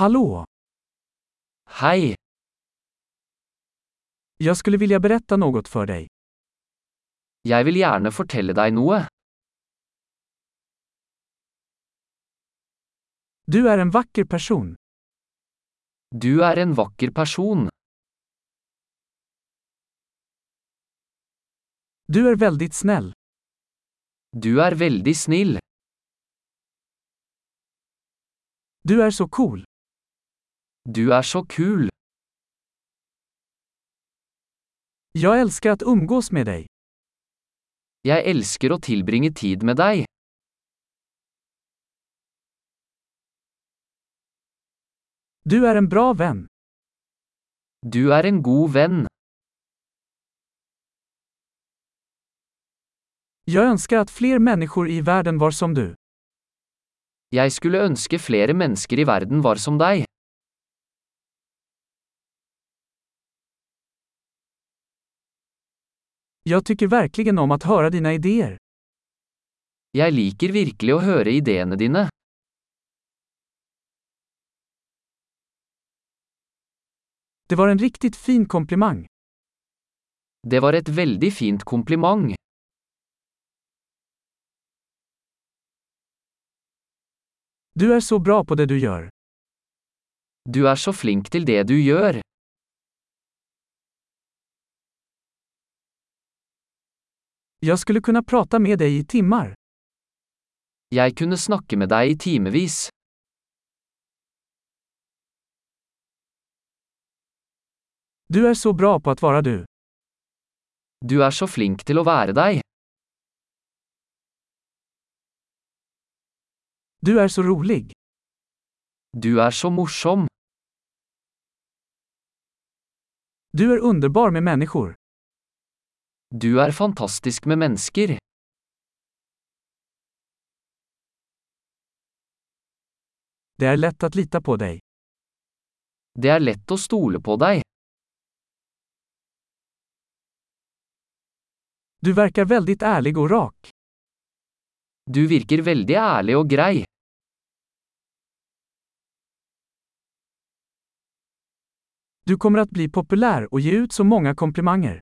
Hallå! Hei, Jag skulle vilja berätta något för dig. jeg vil gjerne fortelle deg noe. Du är en vacker person. Du er en vakker person. Du är väldigt snäll. Du er veldig snill. Du är så cool. Du er så kul. Jag älskar att umgås med dig. Jeg elsker å tilbringe tid med deg. Du är en bra vän. Du er en god venn. Jag önskar att fler människor i världen var som du. Jeg skulle ønske flere mennesker i verden var som deg. Jag tycker verkligen om att höra dina idéer. Jeg liker virkelig å høre ideene dine. Det var en riktigt fin komplimang. Det var et veldig fint kompliment. Du är så bra på det du gör. Du er så flink til det du gjør. Jag skulle kunna prata med dig i timmar. Jeg kunne snakke med deg i timevis. Du är så bra på att vara du. Du er så flink til å være deg. Du är så rolig. Du er så morsom. Du är underbar med människor. Du er fantastisk med mennesker. Det är lätt att lita på dig. Det er lett å stole på deg. Du verkar väldigt ärlig och rak. Du virker veldig ærlig og grei. Du kommer att bli populär och ge ut så många komplimanger.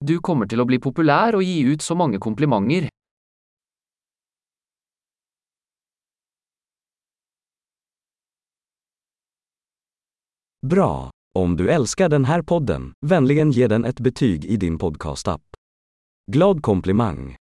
Du kommer till att bli populär och ge ut så många komplimanger. Bra! Om du älskar den här podden, vänligen ge den ett betyg i din podcastapp. Glad komplimang!